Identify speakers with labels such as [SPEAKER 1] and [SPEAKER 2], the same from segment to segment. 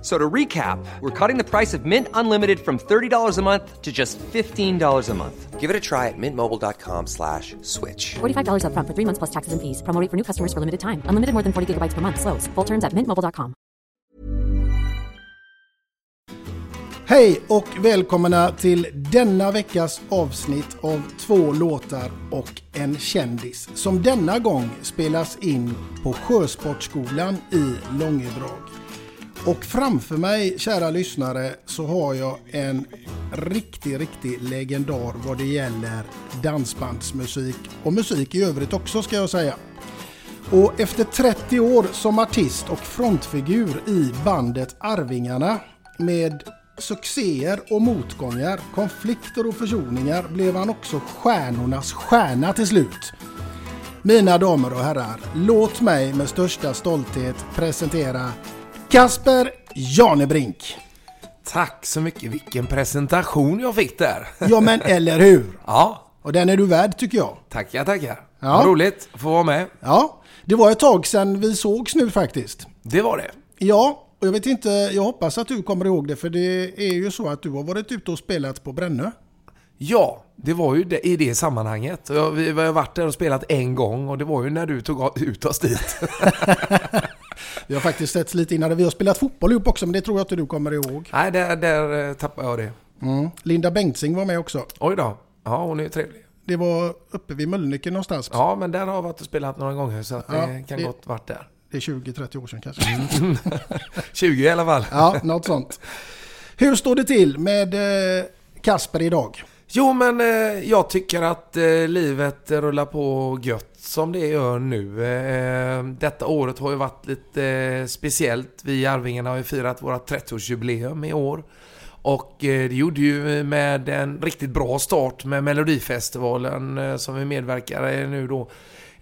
[SPEAKER 1] F- So to recap, we're cutting the price of Mint Unlimited from $30 a month to just $15 a month. Give it a try at mintmobile.com slash switch.
[SPEAKER 2] $45 upfront for three months plus taxes and fees. Promo rate for new customers for limited time. Unlimited more than 40 gigabytes per month. Slows. Full terms at mintmobile.com.
[SPEAKER 3] Hej och välkomna till denna veckas avsnitt av två låtar och en kändis som denna gång spelas in på Sjösportskolan i Långedrag. Och framför mig, kära lyssnare, så har jag en riktig, riktig legendar vad det gäller dansbandsmusik och musik i övrigt också ska jag säga. Och efter 30 år som artist och frontfigur i bandet Arvingarna med succéer och motgångar, konflikter och försoningar blev han också stjärnornas stjärna till slut. Mina damer och herrar, låt mig med största stolthet presentera Kasper Janebrink.
[SPEAKER 4] Tack så mycket. Vilken presentation jag fick där.
[SPEAKER 3] Ja men eller hur?
[SPEAKER 4] Ja,
[SPEAKER 3] Och den är du värd tycker jag.
[SPEAKER 4] tackar, tackar.
[SPEAKER 3] Ja.
[SPEAKER 4] Vad roligt att få vara med.
[SPEAKER 3] Ja, det var ett tag sedan vi sågs nu faktiskt.
[SPEAKER 4] Det var det.
[SPEAKER 3] Ja, och jag vet inte, jag hoppas att du kommer ihåg det för det är ju så att du har varit ute och spelat på Brännö.
[SPEAKER 4] Ja, det var ju det, i det sammanhanget. Jag- vi har varit där och spelat en gång och det var ju när du tog ut oss dit.
[SPEAKER 3] Vi har faktiskt sett lite innan, vi har spelat fotboll ihop också men det tror jag inte du kommer ihåg.
[SPEAKER 4] Nej, där, där eh, tappade jag det.
[SPEAKER 3] Mm. Linda Bengtzing var med också.
[SPEAKER 4] Oj då. Ja, hon är trevlig.
[SPEAKER 3] Det var uppe vid Mölnlycke någonstans.
[SPEAKER 4] Ja, men där har jag varit och spelat några gånger så att
[SPEAKER 3] Ja,
[SPEAKER 4] det kan
[SPEAKER 3] det-
[SPEAKER 4] gott varit där.
[SPEAKER 3] Det är 20-30 år sedan kanske.
[SPEAKER 4] 20 i alla fall.
[SPEAKER 3] Ja, något sånt. Hur står det till med eh, Kasper idag?
[SPEAKER 4] Jo, men eh, jag tycker att eh, livet rullar på gött som det gör nu. Eh, detta året har ju varit lite eh, speciellt. Vi i Arvingarna har ju firat vårt 30-årsjubileum i år. Och eh, det gjorde ju med en riktigt bra start med Melodifestivalen eh, som vi medverkar i nu då.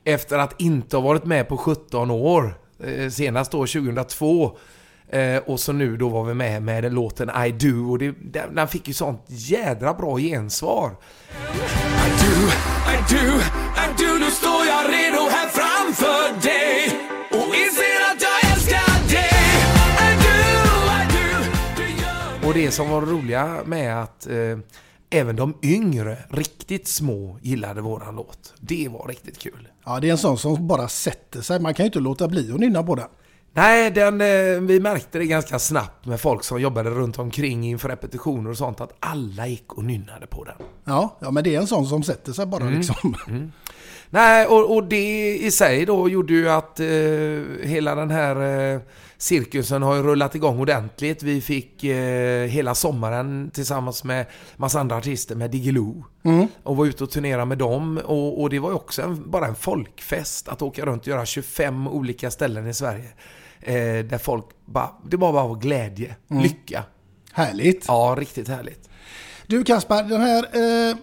[SPEAKER 4] Efter att inte ha varit med på 17 år. Eh, senast då 2002. Eh, och så nu då var vi med med låten I Do och det, den, den fick ju sånt jädra bra gensvar. I do, I do, I do, nu står jag redo här framför dig och inser att jag älskar dig. I do, I do, det gör Och det som var roliga med att eh, även de yngre, riktigt små, gillade våran låt. Det var riktigt kul.
[SPEAKER 3] Ja, det är en sån som bara sätter sig. Man kan ju inte låta bli att nynna på den.
[SPEAKER 4] Nej, den, eh, vi märkte det ganska snabbt med folk som jobbade runt omkring inför repetitioner och sånt att alla gick och nynnade på den.
[SPEAKER 3] Ja, ja, men det är en sån som sätter sig bara liksom.
[SPEAKER 4] Nej, och, och det i sig då gjorde ju att eh, hela den här eh, cirkusen har ju rullat igång ordentligt. Vi fick eh, hela sommaren tillsammans med massa andra artister med Diggiloo. Och var ute och turnera med dem. Och, och det var ju också en, bara en folkfest att åka runt och göra 25 olika ställen i Sverige. Eh, där folk bara, det bara var glädje,
[SPEAKER 3] Mm.
[SPEAKER 4] lycka.
[SPEAKER 3] Härligt.
[SPEAKER 4] Ja, riktigt härligt.
[SPEAKER 3] Du Kaspar, den här eh,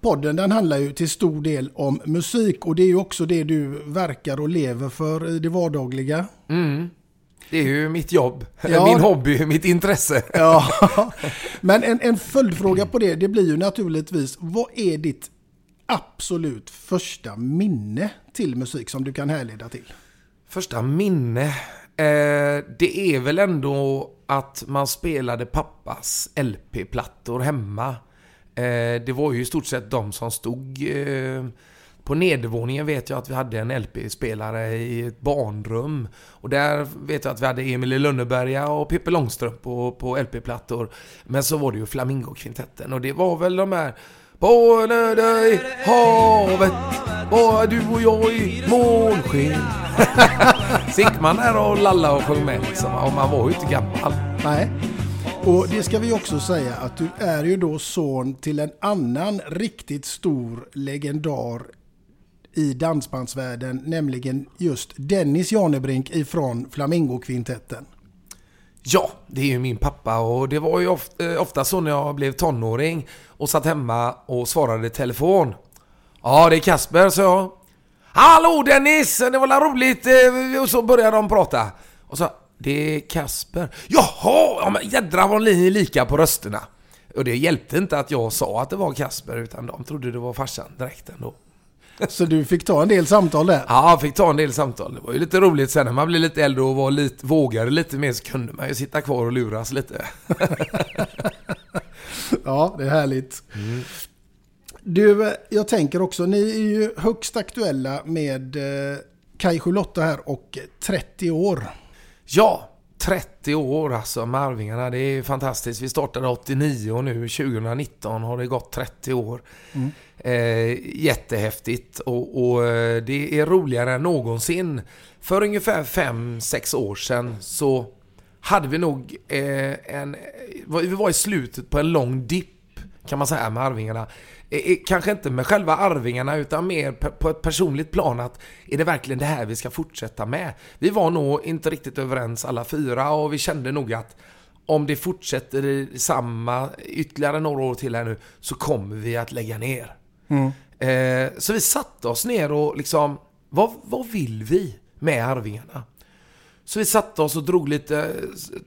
[SPEAKER 3] podden den handlar ju till stor del om musik och det är ju också det du verkar och lever för i det vardagliga.
[SPEAKER 4] Det är ju mitt jobb,
[SPEAKER 3] Ja.
[SPEAKER 4] min hobby, mitt intresse.
[SPEAKER 3] Ja, men en, en följdfråga på det, det blir ju naturligtvis, vad är ditt absolut första minne till musik som du kan härleda till?
[SPEAKER 4] Första minne, eh, det är väl ändå att man spelade pappas LP-plattor hemma. Eh, det var ju i stort sett de som stod eh, på nedervåningen vet jag att vi hade en LP-spelare i ett barnrum. Och där vet jag att vi hade Emil i Lönneberga och Pippi Långstrump på, på LP-plattor. Men så var det ju Flamingokvintetten och det var väl de här På dig havet, bara du och jag i månsken. Så gick man där och lalla och sjöng med liksom. Och man var ju inte gammal.
[SPEAKER 3] Nej. Och det ska vi också säga att du är ju då son till en annan riktigt stor legendar i dansbandsvärlden, nämligen just Dennis Janebrink ifrån Flamingo-kvintetten.
[SPEAKER 4] Ja, det är ju min pappa och det var ju ofta, ofta så när jag blev tonåring och satt hemma och svarade i telefon. Ja, det är Kasper, sa jag. Hallå Dennis! Det var väl roligt? eh, Och så började de prata. Och så, det är Kasper. Jaha! Ja, men jädrar vad ni är lika på rösterna. Och det hjälpte inte att jag sa att det var Kasper utan de trodde det var farsan direkt ändå.
[SPEAKER 3] Så du fick ta en del samtal där.
[SPEAKER 4] Ja, jag fick ta en del samtal. Det var ju lite roligt sen när man blev lite äldre och var lite, vågade lite mer så kunde man ju sitta kvar och luras lite.
[SPEAKER 3] Ja, det är härligt. Du, jag tänker också, ni är ju högst aktuella med eh, Kaj Lotta här och 30 år.
[SPEAKER 4] Ja, 30 år alltså med Arvingarna. Det är fantastiskt. Vi startade 89 och nu 2019 har det gått 30 år. Eh, jättehäftigt och, och eh, det är roligare än någonsin. För ungefär 5-6 år sedan så hade vi nog eh, en... Vi var i slutet på en lång dipp kan man säga med Arvingarna. Kanske inte med själva Arvingarna utan mer på ett personligt plan att är det verkligen det här vi ska fortsätta med? Vi var nog inte riktigt överens alla fyra och vi kände nog att om det fortsätter i samma ytterligare några år till här nu så kommer vi att lägga ner. Eh, så vi satte oss ner och liksom, vad, vad vill vi med Arvingarna? Så vi satte oss och drog lite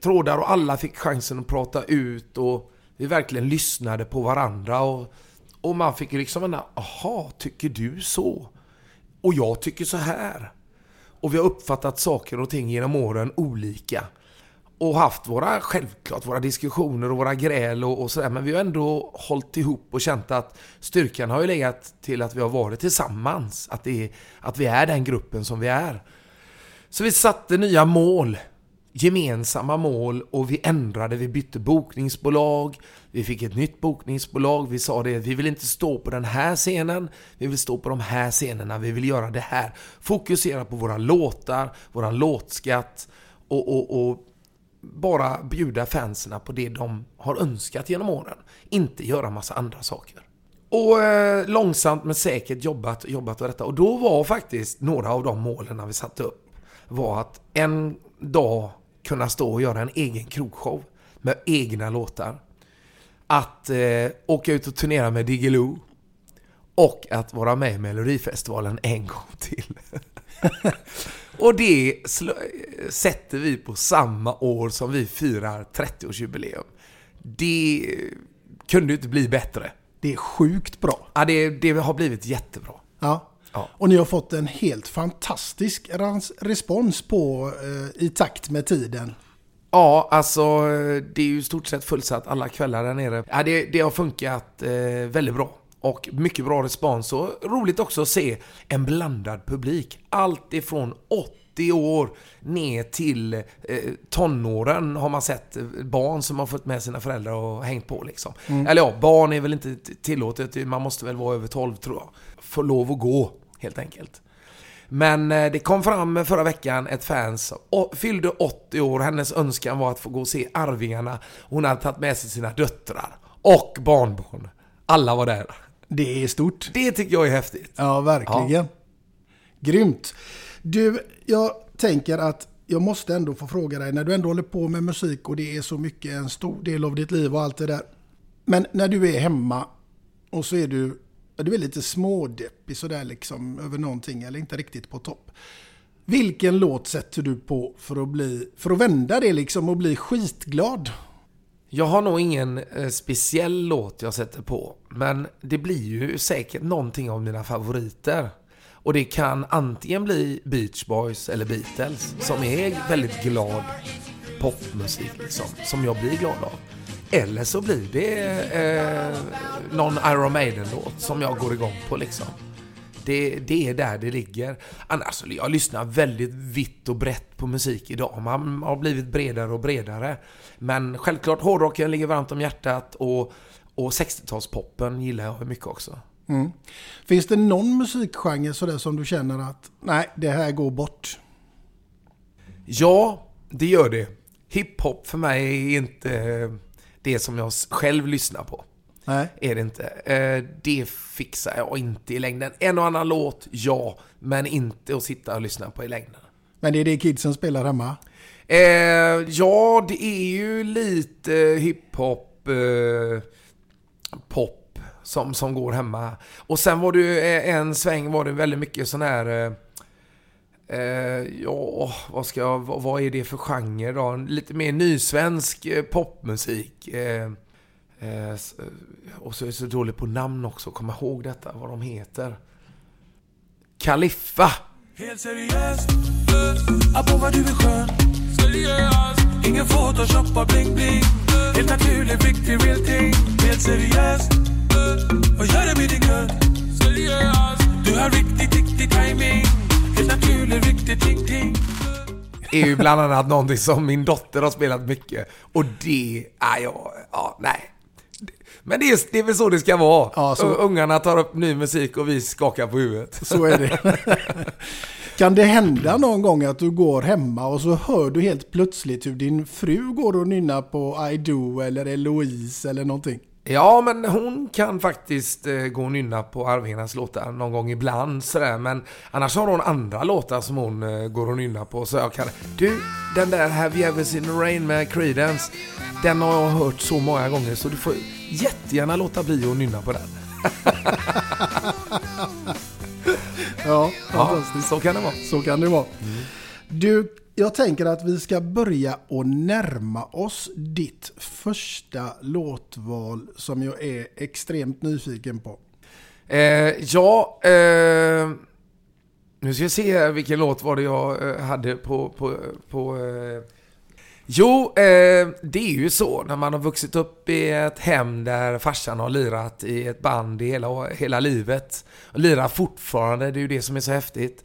[SPEAKER 4] trådar och alla fick chansen att prata ut och vi verkligen lyssnade på varandra och, och man fick ju liksom en aha, tycker du så? Och jag tycker så här. Och vi har uppfattat saker och ting genom åren olika. Och haft våra, självklart, våra diskussioner och våra gräl och, och sådär. Men vi har ändå hållit ihop och känt att styrkan har ju legat till att vi har varit tillsammans. Att, det är, att vi är den gruppen som vi är. Så vi satte nya mål. Gemensamma mål och vi ändrade, vi bytte bokningsbolag. Vi fick ett nytt bokningsbolag. Vi sa det, vi vill inte stå på den här scenen. Vi vill stå på de här scenerna. Vi vill göra det här. Fokusera på våra låtar, våran låtskatt och, och, och bara bjuda fanserna på det de har önskat genom åren. Inte göra massa andra saker. Och eh, långsamt men säkert jobbat, jobbat och detta. Och då var faktiskt några av de målen vi satte upp var att en dag kunna stå och göra en egen krogshow med egna låtar. Att eh, åka ut och turnera med Diggiloo. Och att vara med i Melodifestivalen en gång till. och det sätter vi på samma år som vi firar 30-årsjubileum. Det kunde inte bli bättre.
[SPEAKER 3] Det är sjukt bra.
[SPEAKER 4] Ja, det, det har blivit jättebra.
[SPEAKER 3] Ja.
[SPEAKER 4] Ja.
[SPEAKER 3] Och ni har fått en helt fantastisk respons på eh, i takt med tiden.
[SPEAKER 4] Ja, alltså det är ju i stort sett fullsatt alla kvällar där nere. Ja, det, det har funkat eh, väldigt bra. Och mycket bra respons och roligt också att se en blandad publik. Allt ifrån 80 år ner till eh, tonåren har man sett eh, barn som har fått med sina föräldrar och hängt på liksom. Eller ja, barn är väl inte tillåtet, man måste väl vara över 12 tror jag. Få lov att gå, helt enkelt. Men eh, det kom fram förra veckan ett fan som å- fyllde 80 år. Hennes önskan var att få gå och se Arvingarna. Hon hade tagit med sig sina döttrar och barnbarn. Alla var där.
[SPEAKER 3] Det är stort.
[SPEAKER 4] Det tycker jag är häftigt.
[SPEAKER 3] Ja, verkligen. Grymt. Du, jag tänker att jag måste ändå få fråga dig, när du ändå håller på med musik och det är så mycket en stor del av ditt liv och allt det där. Men när du är hemma och så är du, du är lite smådeppig sådär liksom över någonting eller inte riktigt på topp. Vilken låt sätter du på för att, bli, för att vända det liksom och bli skitglad?
[SPEAKER 4] Jag har nog ingen eh, speciell låt jag sätter på. Men det blir ju säkert någonting av mina favoriter. Och det kan antingen bli Beach Boys eller Beatles, som är väldigt glad popmusik liksom, som jag blir glad av. Eller så blir det eh, någon Iron Maiden-låt som jag går igång på liksom. Det, det, är där det ligger. Annars, jag lyssnar väldigt vitt och brett på musik idag. Man har blivit bredare och bredare. Men självklart, hårdrocken ligger varmt om hjärtat och, och 60-talspoppen gillar jag mycket också.
[SPEAKER 3] Mm. Finns det någon musikgenre sådär som du känner att nej, det här går bort?
[SPEAKER 4] Ja, det gör det. Hiphop för mig är inte det som jag själv lyssnar på.
[SPEAKER 3] Nej.
[SPEAKER 4] Är det inte. Eh, det fixar jag inte i längden. En och annan låt, ja. Men inte att sitta och lyssna på i längden.
[SPEAKER 3] Men det är det kidsen spelar hemma?
[SPEAKER 4] Eh, ja, det är ju lite hiphop, eh, pop som, som går hemma. Och sen var det en sväng var det väldigt mycket sån här... Eh, ja, vad ska jag, vad är det för genre då? Lite mer nysvensk eh, popmusik. Eh, eh, eh, och så är jag så dålig på namn också. Kom ihåg detta, vad de heter. Kaliffa! Helt seriöst, på vad du är skön. Seriöst! Ingen photoshop bling bling. Helt naturlig, riktig, real thing. Helt seriöst, vad gör du med din guld? Seriöst! Du har riktigt, riktig timing. Är ju bland annat någonting som min dotter har spelat mycket. Och det, är jag, ja, nej. Men det är, det är väl så det ska vara. Ja, så... Ungarna tar upp ny musik och vi skakar på huvudet.
[SPEAKER 3] Så är det. kan det hända någon gång att du går hemma och så hör du helt plötsligt hur din fru går och nynnar på I Do eller Eloise eller någonting?
[SPEAKER 4] Ja, men hon kan faktiskt eh, gå och nynna på Arvingarnas låtar någon gång ibland sådär. Men annars har hon andra låtar som hon eh, går och nynnar på. Så jag kan... Du, den där Have You Ever Seen The Rain med Creedence. Den har jag hört så många gånger så du får jättegärna låta bli att nynna på den.
[SPEAKER 3] ja, fantastiskt.
[SPEAKER 4] Ja, så kan det vara.
[SPEAKER 3] Så kan det vara. Mm. Du, jag tänker att vi ska börja och närma oss ditt första låtval som jag är extremt nyfiken på.
[SPEAKER 4] Eh, ja, eh, nu ska vi se här vilken låt var det jag eh, hade på, på, på eh, Jo, eh, det är ju så när man har vuxit upp i ett hem där farsan har lirat i ett band i hela, hela livet. Och lirar fortfarande, det är ju det som är så häftigt.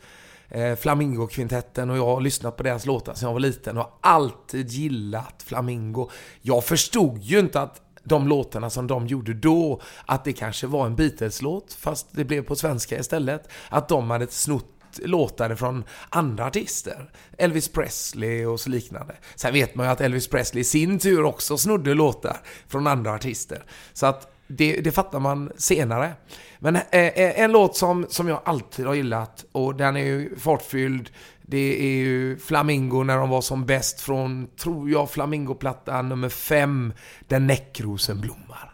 [SPEAKER 4] Eh, Flamingo-kvintetten och jag har lyssnat på deras låtar sedan jag var liten och har alltid gillat Flamingo. Jag förstod ju inte att de låtarna som de gjorde då, att det kanske var en Beatles-låt, fast det blev på svenska istället. Att de hade snott låtar från andra artister. Elvis Presley och så liknande. Sen vet man ju att Elvis Presley i sin tur också snodde låtar från andra artister. Så att det, det fattar man senare. Men eh, eh, en låt som, som jag alltid har gillat och den är ju fartfylld. Det är ju Flamingo när de var som bäst från, tror jag, Flamingo-plattan nummer fem, Där näckrosen blommar.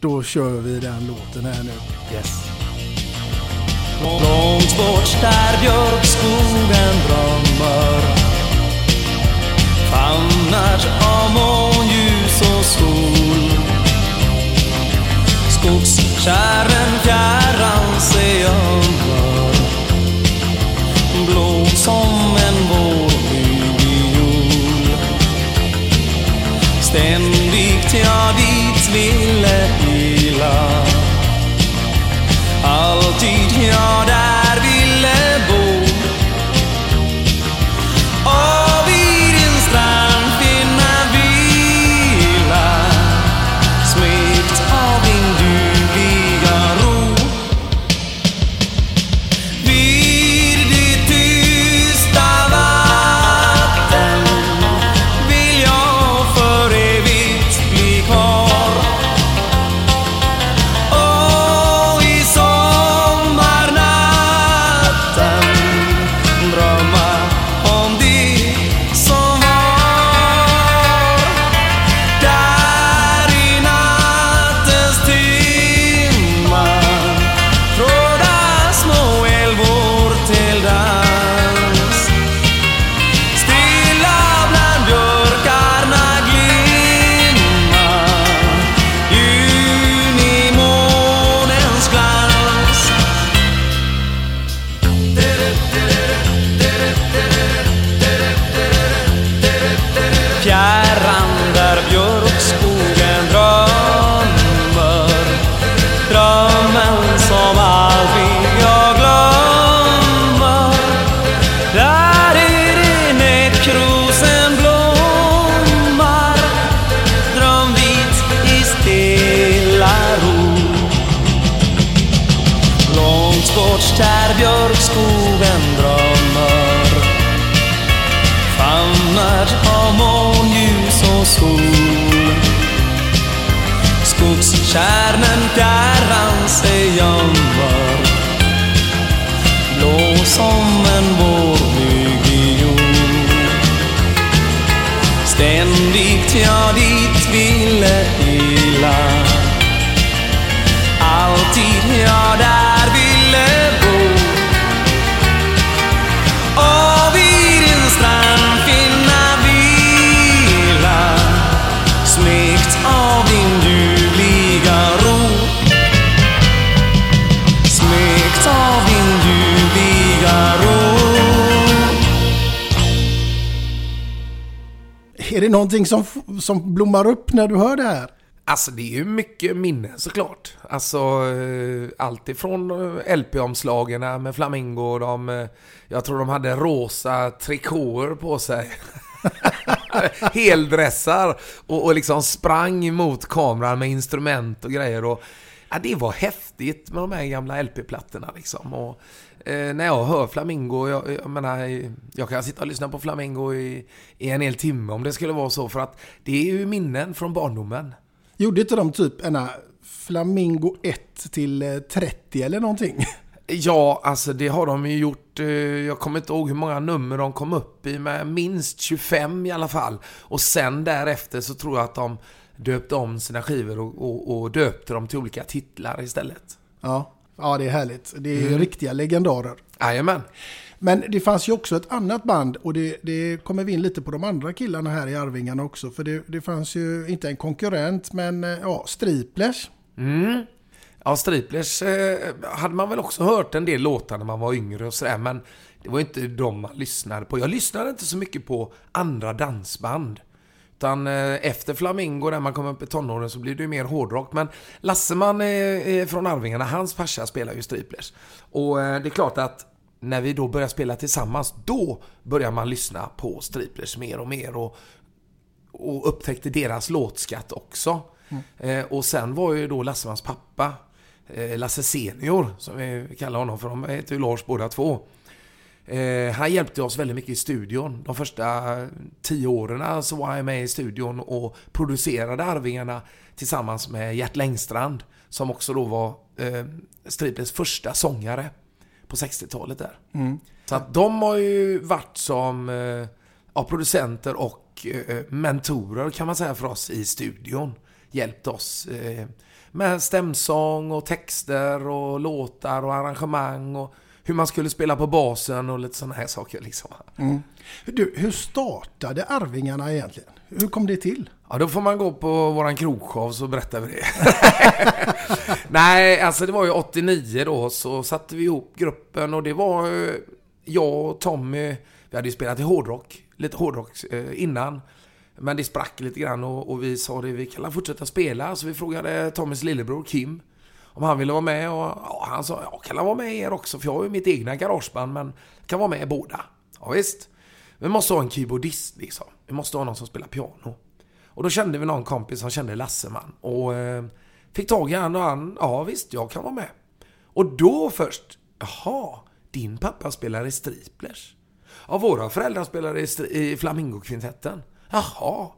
[SPEAKER 3] Då kör vi den låten här nu.
[SPEAKER 4] Yes.
[SPEAKER 5] Långt bort där björkskogen drömmer Famnar av månljus Skogskärren fjärran sig var. Blå som en vårviol Ständigt jag dit ville ila alltid jag där
[SPEAKER 3] någonting som, som blommar upp när du hör det här?
[SPEAKER 4] Alltså det är ju mycket minnen såklart. Alltså eh, allt ifrån eh, LP-omslagen med Flamingo. De, eh, jag tror de hade rosa trikåer på sig. Heldressar. Och, och liksom sprang mot kameran med instrument och grejer. Och, ja, det var häftigt med de här gamla LP-plattorna liksom. Och, eh, när jag hör Flamingo, jag, jag menar, jag kan sitta och lyssna på Flamingo i, i en hel timme om det skulle vara så. För att det är ju minnen från barndomen.
[SPEAKER 3] Gjorde inte de typ en Flamingo 1 till eh, 30 eller någonting?
[SPEAKER 4] Ja, alltså det har de ju gjort. eh, Jag kommer inte ihåg hur många nummer de kom upp i, men minst 25 i alla fall. Och sen därefter så tror jag att de döpte om sina skivor och, och, och döpte dem till olika titlar istället.
[SPEAKER 3] Ja, ja det är härligt. Det är
[SPEAKER 4] Mm.
[SPEAKER 3] riktiga legendarer.
[SPEAKER 4] Jajamän.
[SPEAKER 3] Men det fanns ju också ett annat band och det, det kommer vi in lite på de andra killarna här i Arvingarna också. För det, det fanns ju inte en konkurrent men eh, ja, Striplers.
[SPEAKER 4] Mm. Ja, Striplers eh, hade man väl också hört en del låtar när man var yngre och sådär, men det var inte de man lyssnade på. Jag lyssnade inte så mycket på andra dansband. Utan eh, efter Flamingo, när man kom upp i tonåren, så blir det ju mer hårdrock. Men Lasseman eh, från Arvingarna, hans farsa spelar ju Striplers. Och eh, det är klart att när vi då börjar spela tillsammans, då börjar man lyssna på Striplers mer och mer. Och, och upptäckte deras låtskatt också. Eh, och sen var ju då Lassemans pappa, eh, Lasse Senior, som vi kallar honom, för de heter ju Lars båda två. Eh, han hjälpte oss väldigt mycket i studion. De första tio åren så var jag med i studion och producerade Arvingarna tillsammans med Gert Längstrand, som också då var eh, Striplers första sångare på 60-talet där. Så att de har ju varit som eh, ja, producenter och eh, mentorer kan man säga för oss i studion. Hjälpt oss eh, med stämsång och texter och låtar och arrangemang och hur man skulle spela på basen och lite sådana här saker liksom.
[SPEAKER 3] Du, hur startade Arvingarna egentligen? Hur kom det till?
[SPEAKER 4] Ja, då får man gå på våran krogshow så berättar vi det. Nej, alltså det var ju 89 då så satte vi ihop gruppen och det var eh, jag och Tommy, vi hade ju spelat i hårdrock, lite hårdrock eh, innan. Men det sprack lite grann och, och vi sa det, vi kan fortsätta spela. Så vi frågade Tommys lillebror Kim om han ville vara med och ja, han sa, ja kan han vara med er också? För jag har ju mitt egna garageband men kan vara med båda. Ja, visst. Vi måste ha en keyboardist liksom. Vi måste ha någon som spelar piano. Och då kände vi någon kompis som kände Lasseman. Och eh, fick tag i han och han, ja visst, jag kan vara med. Och då först, jaha, din pappa spelar i Striplers. Ja, våra föräldrar spelar i, i Flamingokvintetten. Jaha.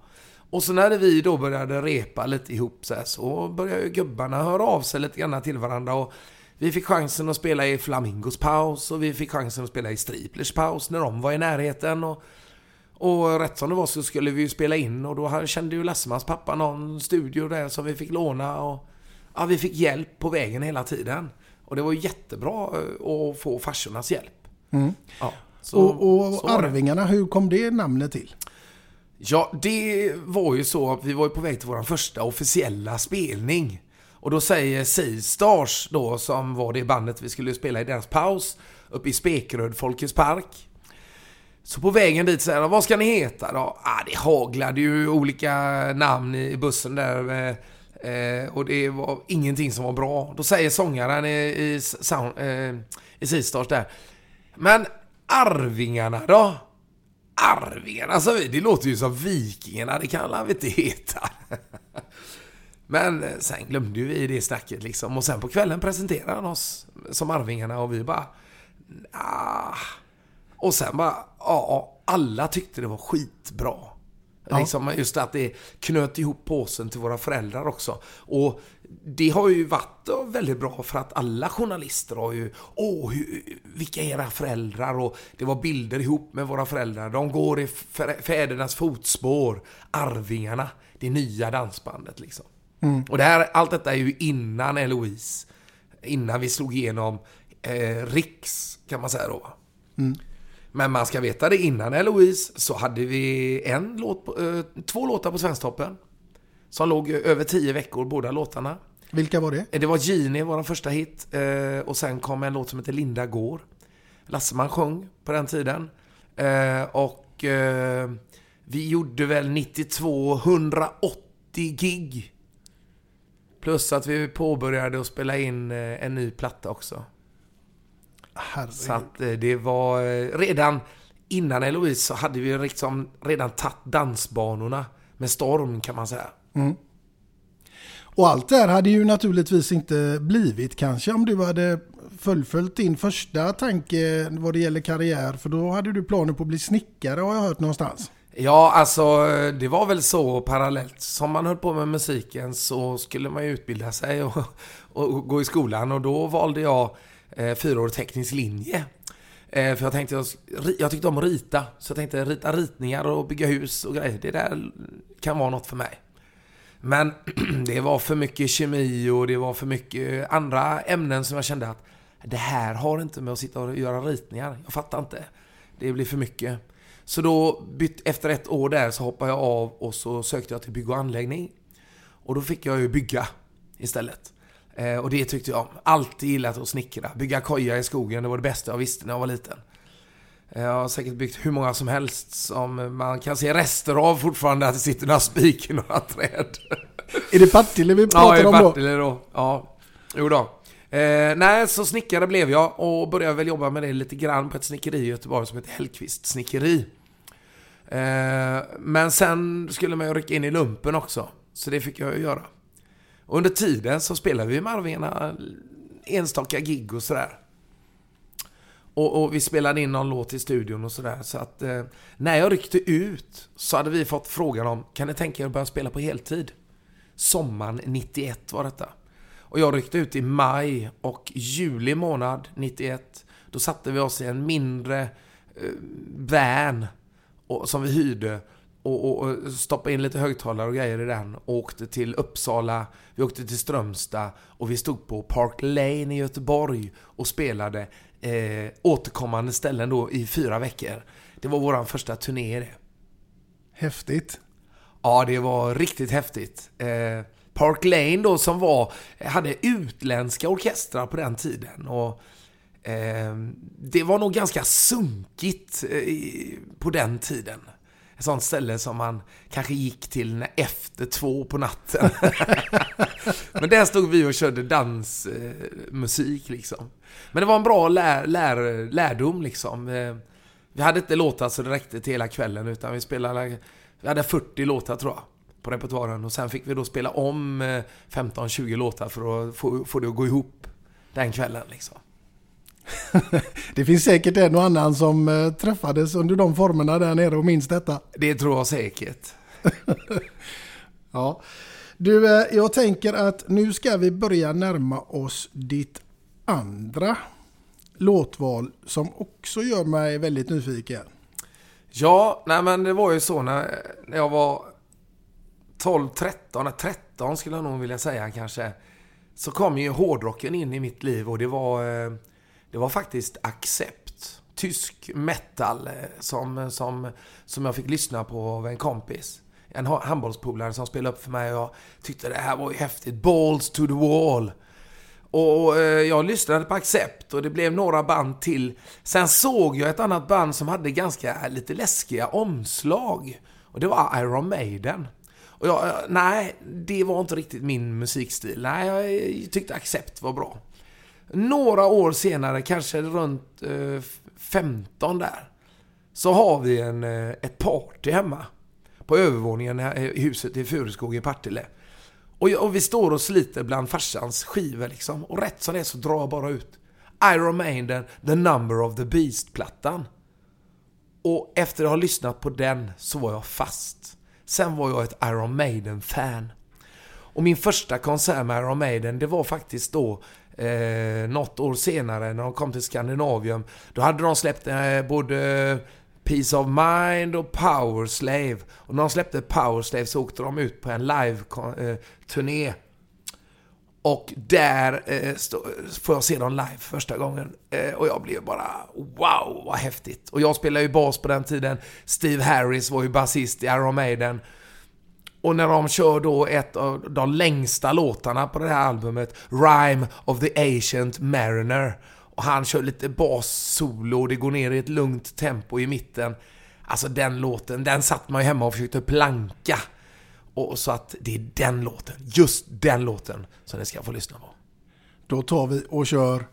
[SPEAKER 4] Och så när vi då började repa lite ihop så här, så började gubbarna höra av sig lite grann till varandra. Och vi fick chansen att spela i Flamingos paus och vi fick chansen att spela i Striplers paus när de var i närheten. Och, och rätt som det var så skulle vi ju spela in och då kände ju Lassemans pappa någon studio där som vi fick låna. Och, ja, vi fick hjälp på vägen hela tiden. Och det var jättebra eh, att få farsornas hjälp. Ja, så-
[SPEAKER 3] och och
[SPEAKER 4] så.
[SPEAKER 3] Arvingarna, hur kom det namnet till?
[SPEAKER 4] Ja, det var ju så att vi var ju på väg till vår första officiella spelning. Och då säger Seastars då, som var det bandet vi skulle spela i deras paus, uppe i Spekeröd, Folkets Park. Så på vägen dit säger de, vad ska ni heta då? Ah, det haglade ju olika namn i bussen där. Eh, eh och det var ingenting som var bra. Då säger sångaren i, i, sound, eh, i Seastars där. Men Arvingarna då? Arvingarna sa vi, det låter ju som Vikingarna, det kan väl inte heta. Men eh, sen glömde ju vi det snacket liksom. Och sen på kvällen presenterade han oss som Arvingarna och vi bara... Ah. Och sen bara, ja, alla tyckte det var skitbra.
[SPEAKER 3] Ja.
[SPEAKER 4] Liksom just att det knöt ihop påsen till våra föräldrar också. Och det har ju varit väldigt bra för att alla journalister har ju, åh, hur, vilka är era föräldrar? Och det var bilder ihop med våra föräldrar. De går i fä- fädernas fotspår, Arvingarna, det nya dansbandet liksom. Och det här, allt detta är ju innan Eloise. Innan vi slog igenom eh, Riks, kan man säga då. Men man ska veta det, innan Eloise så hade vi en låt på, eh, två låtar på Svensktoppen. Som låg över tio veckor, båda låtarna.
[SPEAKER 3] Vilka var det?
[SPEAKER 4] Eh, Det var Genie, vår första hit. eh, Och sen kom en låt som heter Linda går. Lasseman sjöng på den tiden. Eh, Och vi gjorde väl 92, 180 gig. Plus att vi påbörjade att spela in en ny platta också.
[SPEAKER 3] Herregud.
[SPEAKER 4] Så att det var redan innan Eloise så hade vi liksom redan tagit dansbanorna med storm kan man säga. Mm.
[SPEAKER 3] Och allt det här hade ju naturligtvis inte blivit kanske om du hade fullföljt din första tanke vad det gäller karriär. För då hade du planer på att bli snickare har jag hört någonstans.
[SPEAKER 4] Ja, alltså det var väl så parallellt. Som man höll på med musiken så skulle man ju utbilda sig och, och gå i skolan. Och då valde jag eh, fyraårig teknisk linje. Eh, för jag tänkte, jag, jag tyckte om att rita. Så jag tänkte rita ritningar och bygga hus och grejer. Det där kan vara något för mig. Men det var för mycket kemi och det var för mycket andra ämnen som jag kände att det här har inte med att sitta och göra ritningar. Jag fattar inte. Det blir för mycket. Så då, bytt, efter ett år där, så hoppade jag av och så sökte jag till bygg och anläggning. Och då fick jag ju bygga istället. Eh, och det tyckte jag om. Alltid gillat att snickra. Bygga koja i skogen, det var det bästa jag visste när jag var liten. Eh, Jag har säkert byggt hur många som helst som man kan se rester av fortfarande, att det sitter några spik i några träd.
[SPEAKER 3] Är det Partille vi
[SPEAKER 4] Ja,
[SPEAKER 3] pratar
[SPEAKER 4] i
[SPEAKER 3] om då?
[SPEAKER 4] Partille då. Ja, jo då. Eh, nej, så snickare blev jag och började väl jobba med det lite grann på ett snickeri i Göteborg som heter Hellqvist snickeri. Eh, men sen skulle man ju rycka in i lumpen också, så det fick jag ju göra. Och under tiden så spelade vi med Arvingarna enstaka gig och sådär. Och, och vi spelade in någon låt i studion och sådär. Så att eh, när jag ryckte ut så hade vi fått frågan om, kan ni tänka er att börja spela på heltid? Sommaren 91 var detta. Och jag ryckte ut i maj och juli månad 91. Då satte vi oss i en mindre eh, van och, som vi hyrde och, och, och stoppade in lite högtalare och grejer i den och åkte till Uppsala, vi åkte till Strömstad och vi stod på Park Lane i Göteborg och spelade eh, återkommande ställen då i fyra veckor. Det var vår första turné det.
[SPEAKER 3] Häftigt.
[SPEAKER 4] Ja, det var riktigt häftigt. Eh, Park Lane då som var, hade utländska orkestrar på den tiden. Och eh, Det var nog ganska sunkigt eh, i- på den tiden. Ett sånt ställe som man kanske gick till när, efter två på natten. Men där stod vi och körde dansmusik eh, musik, liksom. Men det var en bra lär, lär, lärdom liksom. Eh, vi hade inte låtar så det räckte till hela kvällen utan vi spelade, vi hade 40 låtar tror jag på repertoaren och sen fick vi då spela om eh, 15-20 låtar för att få, få det att gå ihop den kvällen liksom.
[SPEAKER 3] Det finns säkert en och annan som eh, träffades under de formerna där nere och minns detta.
[SPEAKER 4] Det tror jag säkert.
[SPEAKER 3] Ja. Du, eh, jag tänker att nu ska vi börja närma oss ditt andra låtval som också gör mig väldigt nyfiken.
[SPEAKER 4] Ja, nej men det var ju så när, när jag var 12, 13, nej, 13 skulle jag nog vilja säga kanske. Så kom ju hårdrocken in i mitt liv och det var, eh, det var faktiskt Accept. Tysk metal eh, som, som, som jag fick lyssna på av en kompis. En handbollspolare som spelade upp för mig och jag tyckte det här var ju häftigt. Balls to the wall. Och eh, jag lyssnade på Accept och det blev några band till. Sen såg jag ett annat band som hade ganska lite läskiga omslag. Och det var Iron Maiden. Och jag, eh, nej, det var inte riktigt min musikstil. Nej, jag tyckte Accept var bra. Några år senare, kanske runt eh, 15 där, så har vi en, eh, ett party hemma. På övervåningen eh, i huset i Furuskog i Partille. Och, jag, och vi står och sliter bland farsans skivor liksom. Och rätt som det är så drar jag bara ut Iron Maiden, The Number of the Beast-plattan. Och efter att ha lyssnat på den så var jag fast. Sen var jag ett Iron Maiden-fan. Och min första konsert med Iron Maiden, det var faktiskt då eh, något år senare när de kom till Skandinavium. Då hade de släppt eh, både Peace of Mind och Power Slave. Och när de släppte Power Slave så åkte de ut på en live-turné. Eh, och där eh, stå, får jag se dem live första gången. Eh, och jag blev bara wow, vad häftigt. Och jag spelade ju bas på den tiden. Steve Harris var ju basist i Iron Maiden. Och när de kör då ett av de längsta låtarna på det här albumet, Rhyme of the Ancient Mariner. Och han kör lite bas-solo och det går ner i ett lugnt tempo i mitten. Alltså den låten, den satt man ju hemma och försökte planka. Och så att det är den låten, just den låten, som ni ska få lyssna på.
[SPEAKER 3] Då tar vi och kör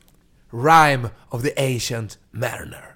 [SPEAKER 4] Rhyme of the Ancient Mariner.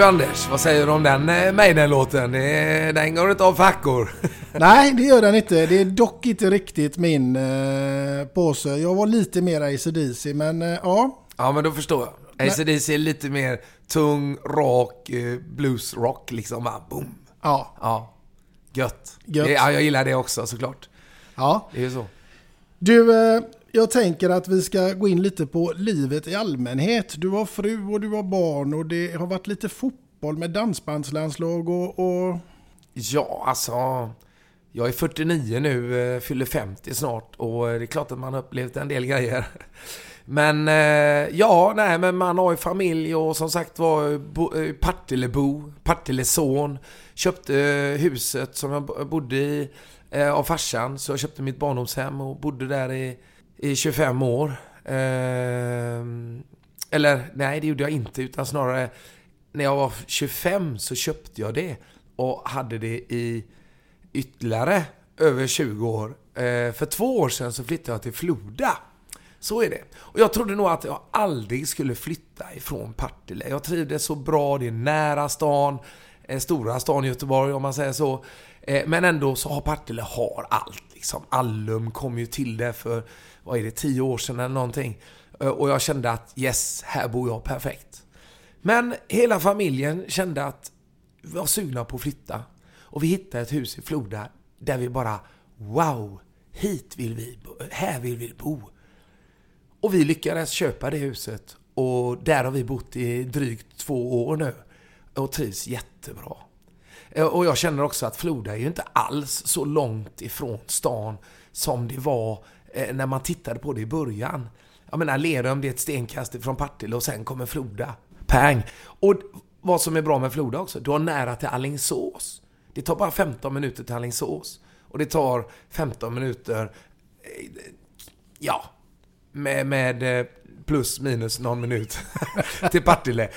[SPEAKER 4] Du Anders, vad säger du om den eh, Maiden-låten? Den går inte av för hackor.
[SPEAKER 3] Nej, det gör den inte. Det är dock inte riktigt min eh, påse. Jag var lite mer ACDC, men eh, ja.
[SPEAKER 4] Ja men då förstår jag. ACDC är lite mer tung, rak, eh, bluesrock liksom. Bara boom.
[SPEAKER 3] Ja.
[SPEAKER 4] Ja. Gött.
[SPEAKER 3] Gött.
[SPEAKER 4] Det, ja, jag gillar det också såklart.
[SPEAKER 3] Ja.
[SPEAKER 4] Det är ju så.
[SPEAKER 3] Du, eh, jag tänker att vi ska gå in lite på livet i allmänhet. Du har fru och du har barn och det har varit lite fotboll med dansbandslandslag och... och...
[SPEAKER 4] Ja, alltså. Jag är 49 nu, eh, fyller 50 snart och eh, det är klart att man har upplevt en del grejer. Men eh, ja, nej men man har ju familj och som sagt var Partillebo, Partilleson. Köpte huset som jag bodde i av farsan. Så jag köpte mitt barndomshem och bodde där i, i 25 år. Ehm, eller nej, det gjorde jag inte utan snarare när jag var 25 så köpte jag det och hade det i ytterligare över 20 år. Ehm, för två år sedan så flyttade jag till Floda. Så är det. Och jag trodde nog att jag aldrig skulle flytta ifrån Partille. Jag trivdes så bra, det är nära stan, eh, stora stan Göteborg om man säger så. Ehm, men ändå så har Partille har allt. Liksom. Allum kom ju till det för, vad är det, 10 år sedan eller någonting. Eh, och jag kände att yes, här bor jag perfekt. Men hela familjen kände att vi var sugna på att flytta. Och vi hittade ett hus i Floda där vi bara Wow! Hit vill vi bo. Här vill vi bo. Och vi lyckades köpa det huset. Och där har vi bott i drygt två år nu. Och trivs jättebra. Eh, och jag känner också att Floda är ju inte alls så långt ifrån stan som det var eh, när man tittade på det i början. Jag menar Lerum det är ett stenkast ifrån Partille och sen kommer Floda. Pang! Och vad som är bra med Floda också, du har nära till Allingsås. Det tar bara 15 minuter till Allingsås. Och det tar 15 minuter, eh, ja, med, med plus minus någon minut till Partille.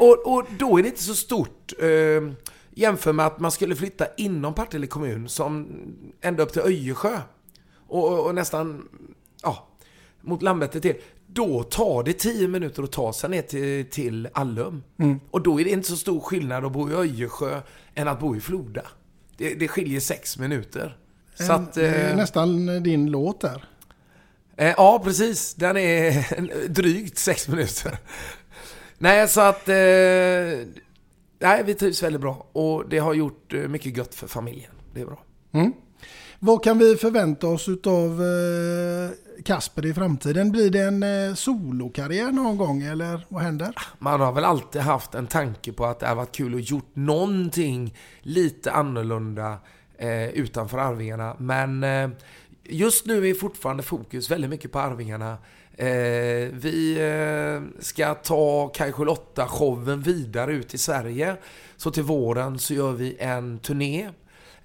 [SPEAKER 4] Och, och då är det inte så stort. Eh, jämför med att man skulle flytta inom Partille kommun som ända upp till Öjersjö. Och, och, och nästan, ja, mot Landvetter till. Då tar det 10 minuter att ta sig ner till, till Allum.
[SPEAKER 3] Mm.
[SPEAKER 4] Och då är det inte så stor skillnad att bo i Öjersjö än att bo i Floda. Det, det skiljer 6 minuter. Så
[SPEAKER 3] En-
[SPEAKER 4] att,
[SPEAKER 3] det är
[SPEAKER 4] eh,
[SPEAKER 3] nästan din låt där.
[SPEAKER 4] Eh, ja, precis. Den är drygt sex minuter. Nej, så att... Eh, nej, vi trivs väldigt bra. Och det har gjort eh, mycket gött för familjen. Det är bra.
[SPEAKER 3] Mm. Vad kan vi förvänta oss av eh, Kasper i framtiden? Blir det en eh, solokarriär någon gång eller vad händer?
[SPEAKER 4] Man har väl alltid haft en tanke på att det har varit kul att gjort någonting lite annorlunda utanför Arvingarna. Men just nu är fortfarande fokus väldigt mycket på Arvingarna. Eh, vi eh, ska ta Kajsjö showen vidare ut i Sverige. Så till våren så gör vi en turné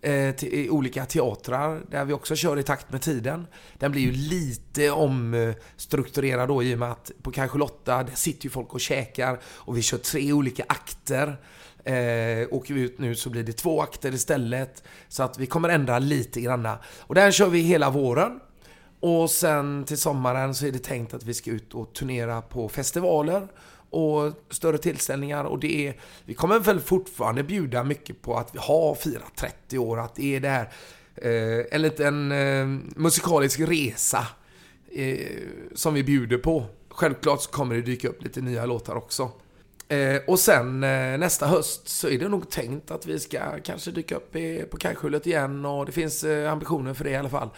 [SPEAKER 4] eh, till, i olika teatrar där vi också kör i takt med tiden. Den blir ju lite omstrukturerad då i och med att på Kanske Lotta, där sitter ju folk och käkar och vi kör tre olika akter. Eh, åker vi ut nu så blir det två akter istället. Så att vi kommer ändra lite granna. Och den kör vi hela våren. Och sen till sommaren så är det tänkt att vi ska ut och turnera på festivaler och större tillställningar. Och det är, vi kommer väl fortfarande bjuda mycket på att vi har firat 30 år, att det är det här, eh, en liten eh, musikalisk resa eh, som vi bjuder på. Självklart så kommer det dyka upp lite nya låtar också. Eh, och sen eh, nästa höst så är det nog tänkt att vi ska kanske dyka upp i, på Kajskjulet igen och det finns eh, ambitioner för det i alla fall.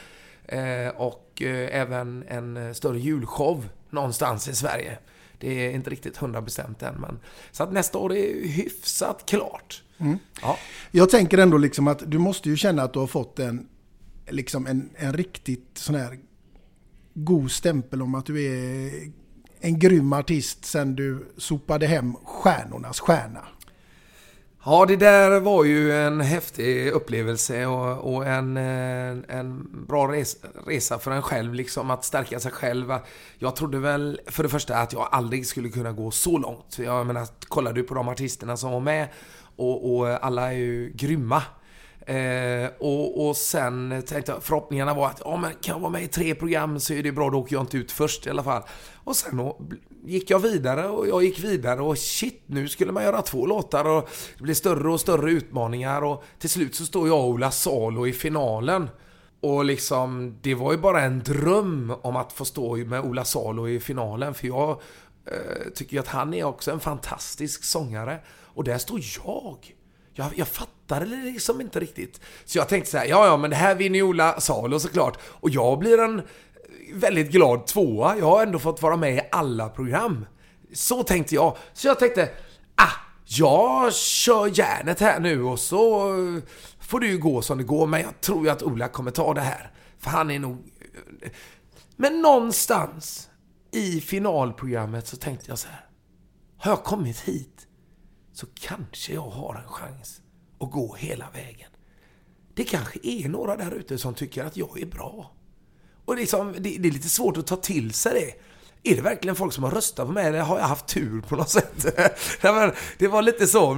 [SPEAKER 4] Eh, och eh, även en eh, större julshow någonstans i Sverige. Det är inte riktigt hundra bestämt än men så att nästa år är hyfsat klart.
[SPEAKER 3] Mm.
[SPEAKER 4] Ja.
[SPEAKER 3] Jag tänker ändå liksom att du måste ju känna att du har fått en, liksom en, en riktigt sån här god stämpel om att du är en grym artist sen du sopade hem stjärnornas stjärna.
[SPEAKER 4] Ja, det där var ju en häftig upplevelse och, och en, en bra res, resa för en själv, liksom att stärka sig själv. Jag trodde väl för det första att jag aldrig skulle kunna gå så långt. Jag menar, kollar du på de artisterna som var med och, och alla är ju grymma. Eh, och, och sen tänkte jag, förhoppningarna var att ja, men kan jag vara med i tre program så är det bra, då åker jag inte ut först i alla fall. Och sen gick jag vidare och jag gick vidare och shit, nu skulle man göra två låtar och det blir större och större utmaningar och till slut så står jag och Ola Salo i finalen. Och liksom, det var ju bara en dröm om att få stå med Ola Salo i finalen för jag eh, tycker ju att han är också en fantastisk sångare. Och där står jag. Jag, jag fattade det liksom inte riktigt. Så jag tänkte så här, ja ja men det här vinner ju Ola Salo såklart. Och jag blir en väldigt glad tvåa. Jag har ändå fått vara med i alla program. Så tänkte jag. Så jag tänkte, ah, jag kör järnet här nu och så får det ju gå som det går. Men jag tror ju att Ola kommer ta det här. För han är nog... Men någonstans i finalprogrammet så tänkte jag så här. Har jag kommit hit så kanske jag har en chans att gå hela vägen. Det kanske är några där ute som tycker att jag är bra. Och liksom, det, det är lite svårt att ta till sig det. Är det verkligen folk som har röstat på mig eller har jag haft tur på något sätt? Det var lite så.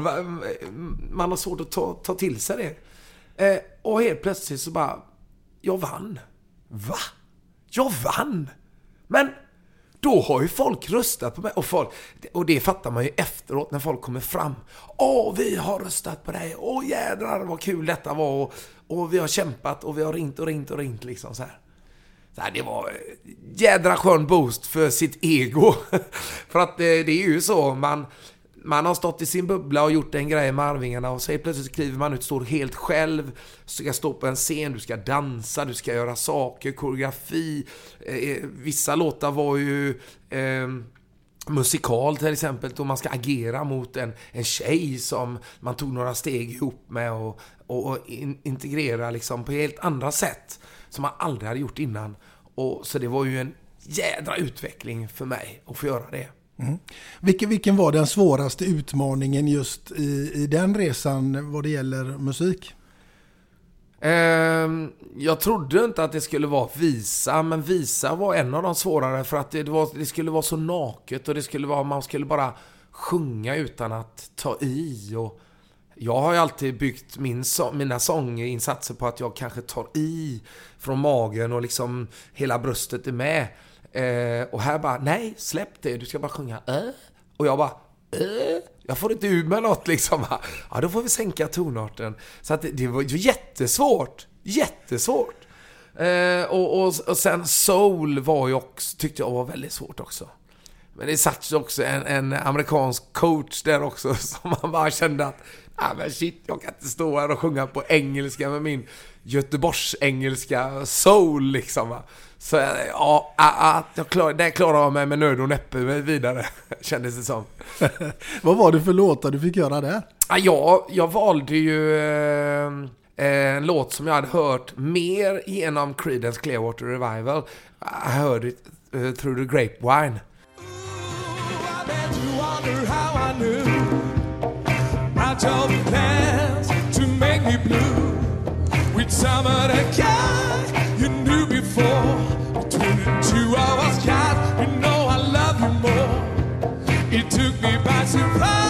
[SPEAKER 4] Man har svårt att ta, ta till sig det. Eh, och helt plötsligt så bara, jag vann. Va? Jag vann? Men då har ju folk röstat på mig. Och, folk, och det fattar man ju efteråt när folk kommer fram. Åh, vi har röstat på dig. Åh jädrar vad kul detta var. Och, och vi har kämpat och vi har ringt och ringt och ringt liksom så här. Så här, det var eh, jädra skön boost för sitt ego. för att det, det är ju så, man, man har stått i sin bubbla och gjort en grej med Arvingarna och så plötsligt kliver man ut, står helt själv, ska stå på en scen, du ska dansa, du ska göra saker, koreografi. Eh, eh vissa låtar var ju eh, musikal till exempel, då man ska agera mot en, en tjej som man tog några steg ihop med och, och, och in, integrera liksom på helt andra sätt som man aldrig hade gjort innan. Och, så det var ju en jädra utveckling för mig att få göra det.
[SPEAKER 3] Mm. Vilken, vilken var den svåraste utmaningen just i, i den resan vad det gäller musik?
[SPEAKER 4] Ehm, jag trodde inte att det skulle vara visa, men visa var en av de svårare för att det, var, det skulle vara så naket och det skulle vara, man skulle bara sjunga utan att ta i. Och jag har ju alltid byggt min, mina sånginsatser på att jag kanske tar i från magen och liksom hela bröstet är med. Eh, och här bara, nej, släpp det, du ska bara sjunga äh. Och jag bara, äh. Jag får inte ur mig något liksom. Ja, då får vi sänka tonarten. Så att det, det var ju jättesvårt. Jättesvårt. Eh, och, och, och sen soul var ju också, tyckte jag var väldigt svårt också. Men det satt ju också en, en, amerikansk coach där också som man bara kände att ah, men shit, jag kan inte stå här och sjunga på engelska med min Göteborgs-engelska soul liksom. Va? Så ja, att jag klar, det klarar jag mig med nöd och näppe vidare, kändes det som.
[SPEAKER 3] Vad var det för låtar du fick göra där?
[SPEAKER 4] Ja, jag valde ju eh, en låt som jag hade hört mer genom Creedence Clearwater Revival. I heard it uh, through the grapevine. I the plans to make me blue with of you knew before. Between the two of us, you know I love you more. It took me by surprise,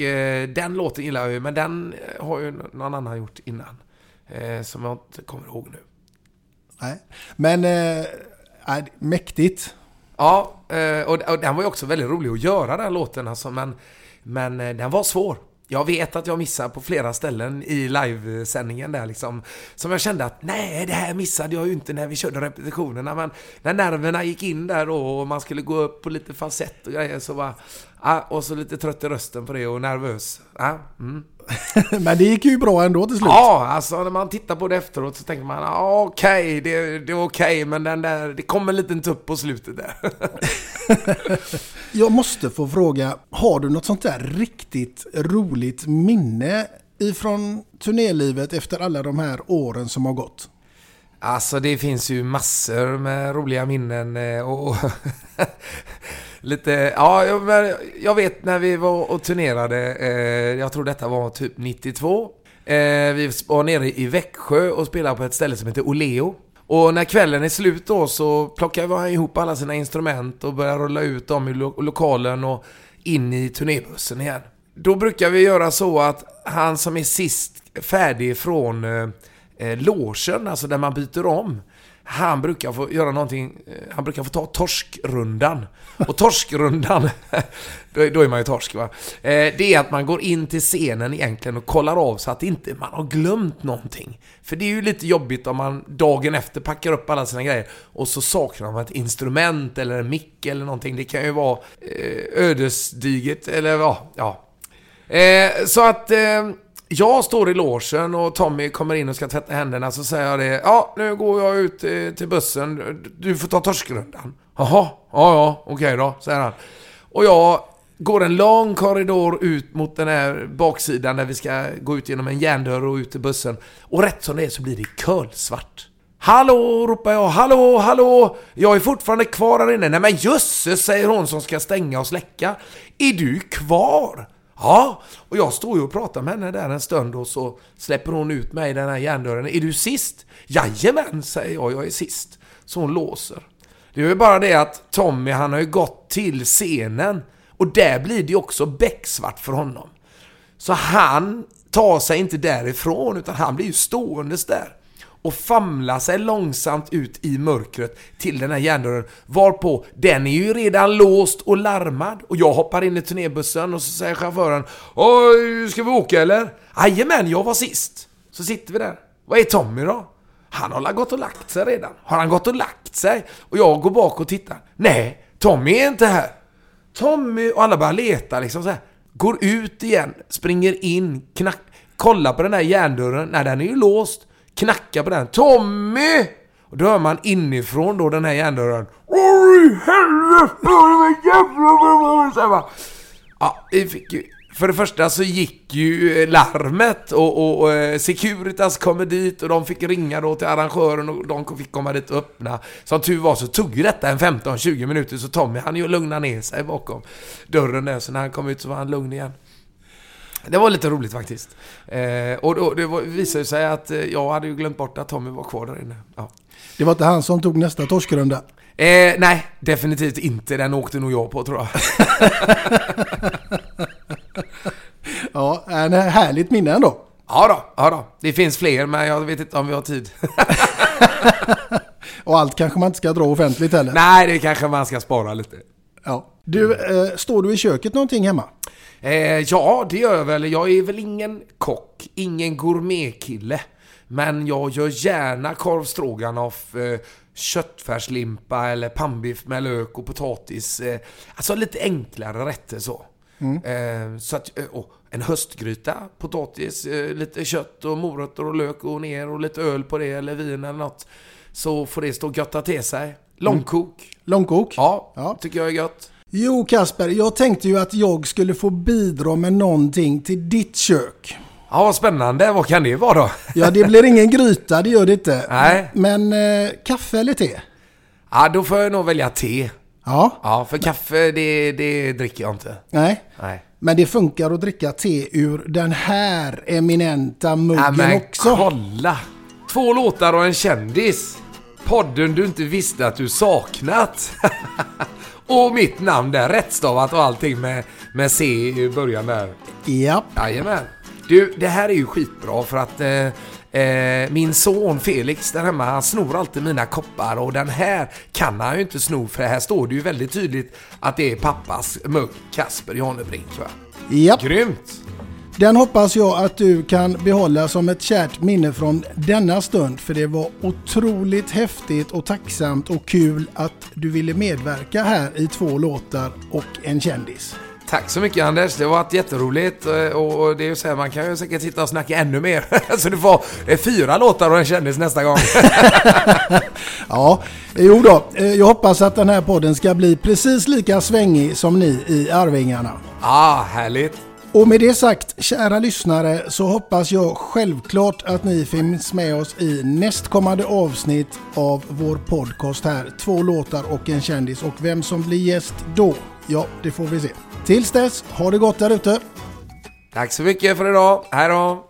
[SPEAKER 4] och eh, den låten gillar jag ju, men den eh, har ju någon annan gjort innan. Eh, som jag inte kommer ihåg nu.
[SPEAKER 3] Nej. Men, eh, mäktigt.
[SPEAKER 4] Ja, och, och den var ju också väldigt rolig att göra den låten alltså, men, men den var svår. Jag vet att jag missade på flera ställen i livesändningen där liksom. Som jag kände att nej, det här missade jag ju inte när vi körde repetitionerna. Men när nerverna gick in där och man skulle gå upp på lite falsett och grejer så var ah, Och så lite trött i rösten på det och nervös. Ah, mm.
[SPEAKER 3] Men det gick ju bra ändå till slut.
[SPEAKER 4] Ja, alltså när man tittar på det efteråt så tänker man ah, okej, det, det är okej, men den där, det kom en liten tupp på slutet där.
[SPEAKER 3] Jag måste få fråga, har du något sånt där riktigt roligt minne ifrån turnélivet efter alla de här åren som har gått?
[SPEAKER 4] Alltså det finns ju massor med roliga minnen eh, och, och lite, ja jag, vet när vi var och turnerade, eh, jag tror detta var typ 92. Eh, vi var nere i Växjö och spelade på ett ställe som heter Oleo. Och när kvällen är slut då så plockar vi ihop alla sina instrument och börjar rulla ut dem i lo lokalen och in i turnébussen igen. Då brukar vi göra så att han som är sist färdig från eh, eh, logen, alltså där man byter om. Han brukar få göra någonting, eh, han brukar få ta torskrundan. Och torskrundan, då, då är man ju torsk va. Eh, det är att man går in till scenen egentligen och kollar av så att inte man har glömt någonting. För det är ju lite jobbigt om man dagen efter packar upp alla sina grejer och så saknar man ett instrument eller en mick eller någonting. Det kan ju vara eh, ödesdigert eller ja, ja. Så att jag står i logen och Tommy kommer in och ska tvätta händerna så säger jag det. Ja, nu går jag ut eh, till bussen. Du får ta torskrundan. Jaha, ja, ja, okej då, säger han. Och jag går en lång korridor ut mot den här baksidan där vi ska gå ut genom en järndörr och ut till bussen. Och rätt som det är så blir det kölsvart. Hallå, ropar jag. Hallå, hallå! Jag är fortfarande kvar här inne. Nej men jösses, säger hon som ska stänga och släcka. Är du kvar? Ja, och jag står ju och pratar med henne där en stund och så släpper hon ut mig i den här järndörren. Är du sist? Jajamän, säger jag, jag är sist. Så hon låser. Det är ju bara det att Tommy, han har ju gått till scenen och där blir det ju också becksvart för honom. Så han tar sig inte därifrån utan han blir ju ståendes där och famlar sig långsamt ut i mörkret till den här järndörren. Varpå den är ju redan låst och larmad. Och jag hoppar in i turnébussen och så säger chauffören Oj, ska vi åka eller? Jajamän, jag var sist. Så sitter vi där. Vad är Tommy då? Han har gått och lagt sig redan. Har han gått och lagt sig? Och jag går bak och tittar. Nej, Tommy är inte här. Tommy och alla börjar leta liksom så här. Går ut igen, springer in, knack, kollar på den här järndörren. Nej, den är ju låst Knacka på den. Tommy! Och då hör man inifrån då den här järndörren. Oj, helvete! jävla... Ja, vi fick ju... För det första så gick ju eh, larmet och, och, och eh, Securitas kommer dit och de fick ringa då till arrangören och de fick komma dit och öppna. Som tur var så tog ju detta en 15-20 minuter så Tommy han ju lugna ner sig bakom dörren där så när han kom ut så var han lugn igen. Det var lite roligt faktiskt. Eh, och då, det var, visade sig att eh, jag hade ju glömt bort att Tommy var kvar där inne. Ja.
[SPEAKER 3] Det var inte han som tog nästa torskrunda?
[SPEAKER 4] Eh, nej, definitivt inte. Den åkte nog jag på tror jag.
[SPEAKER 3] ja, en härligt minne ändå.
[SPEAKER 4] Ja då, ja då. Det finns fler, men jag vet inte om vi har tid.
[SPEAKER 3] och allt kanske man inte ska dra offentligt heller.
[SPEAKER 4] Nej, det kanske man ska spara lite.
[SPEAKER 3] Ja. Du, eh, står du i köket någonting hemma?
[SPEAKER 4] Eh, ja, det gör jag väl. Jag är väl ingen kock, ingen gourmetkille. Men jag gör gärna korv stroganoff, eh, köttfärslimpa eller pannbiff med lök och potatis. Eh, alltså lite enklare rätter så.
[SPEAKER 3] Mm.
[SPEAKER 4] Eh, så att, eh, oh, en höstgryta, potatis, eh, lite kött och morötter och lök och ner och lite öl på det eller vin eller något. Så får det stå götta till sig. Långkok.
[SPEAKER 3] Mm. Långkok?
[SPEAKER 4] Ja,
[SPEAKER 3] Ja.
[SPEAKER 4] tycker jag är gött.
[SPEAKER 3] Jo Kasper, jag tänkte ju att jag skulle få bidra med någonting till ditt kök.
[SPEAKER 4] Ja, vad spännande. Vad kan det vara då?
[SPEAKER 3] Ja, det blir ingen gryta, det gör det inte.
[SPEAKER 4] Nej.
[SPEAKER 3] Men eh, kaffe eller te?
[SPEAKER 4] Ja, då får jag nog välja te.
[SPEAKER 3] Ja.
[SPEAKER 4] Ja, för kaffe det, det dricker jag inte.
[SPEAKER 3] Nej.
[SPEAKER 4] Nej.
[SPEAKER 3] Men det funkar att dricka te ur den här eminenta muggen
[SPEAKER 4] Ja, men
[SPEAKER 3] också.
[SPEAKER 4] kolla! Två låtar och en kändis. Podden du inte visste att du saknat. och mitt namn där, rättstavat och allting med, med C i början där.
[SPEAKER 3] Ja.
[SPEAKER 4] Jajamän. Du, det här är ju skitbra för att eh, eh, min son Felix där hemma, han snor alltid mina koppar och den här kan han ju inte sno för här står det ju väldigt tydligt att det är pappas mugg, Kasper Janebrink va?
[SPEAKER 3] Ja.
[SPEAKER 4] Grymt!
[SPEAKER 3] Den hoppas jag att du kan behålla som ett kärt minne från denna stund. För det var otroligt häftigt och tacksamt och kul att du ville medverka här i två låtar och en kändis.
[SPEAKER 4] Tack så mycket Anders, det har varit jätteroligt eh, och det är ju så här, man kan ju säkert sitta och snacka ännu mer. Så du får fyra låtar och en kändis nästa gång.
[SPEAKER 3] Ja, jo då. Eh, Jag hoppas att den här podden ska bli precis lika svängig som ni i Arvingarna.
[SPEAKER 4] ah, härligt!
[SPEAKER 3] Och med det sagt, kära lyssnare, så hoppas jag självklart att ni finns med oss i nästkommande avsnitt av vår podcast här. Två låtar och en kändis. Och vem som blir gäst då, ja, det får vi se. Tills dess, ha det gott där ute.
[SPEAKER 4] Tack så mycket för idag. Hej då!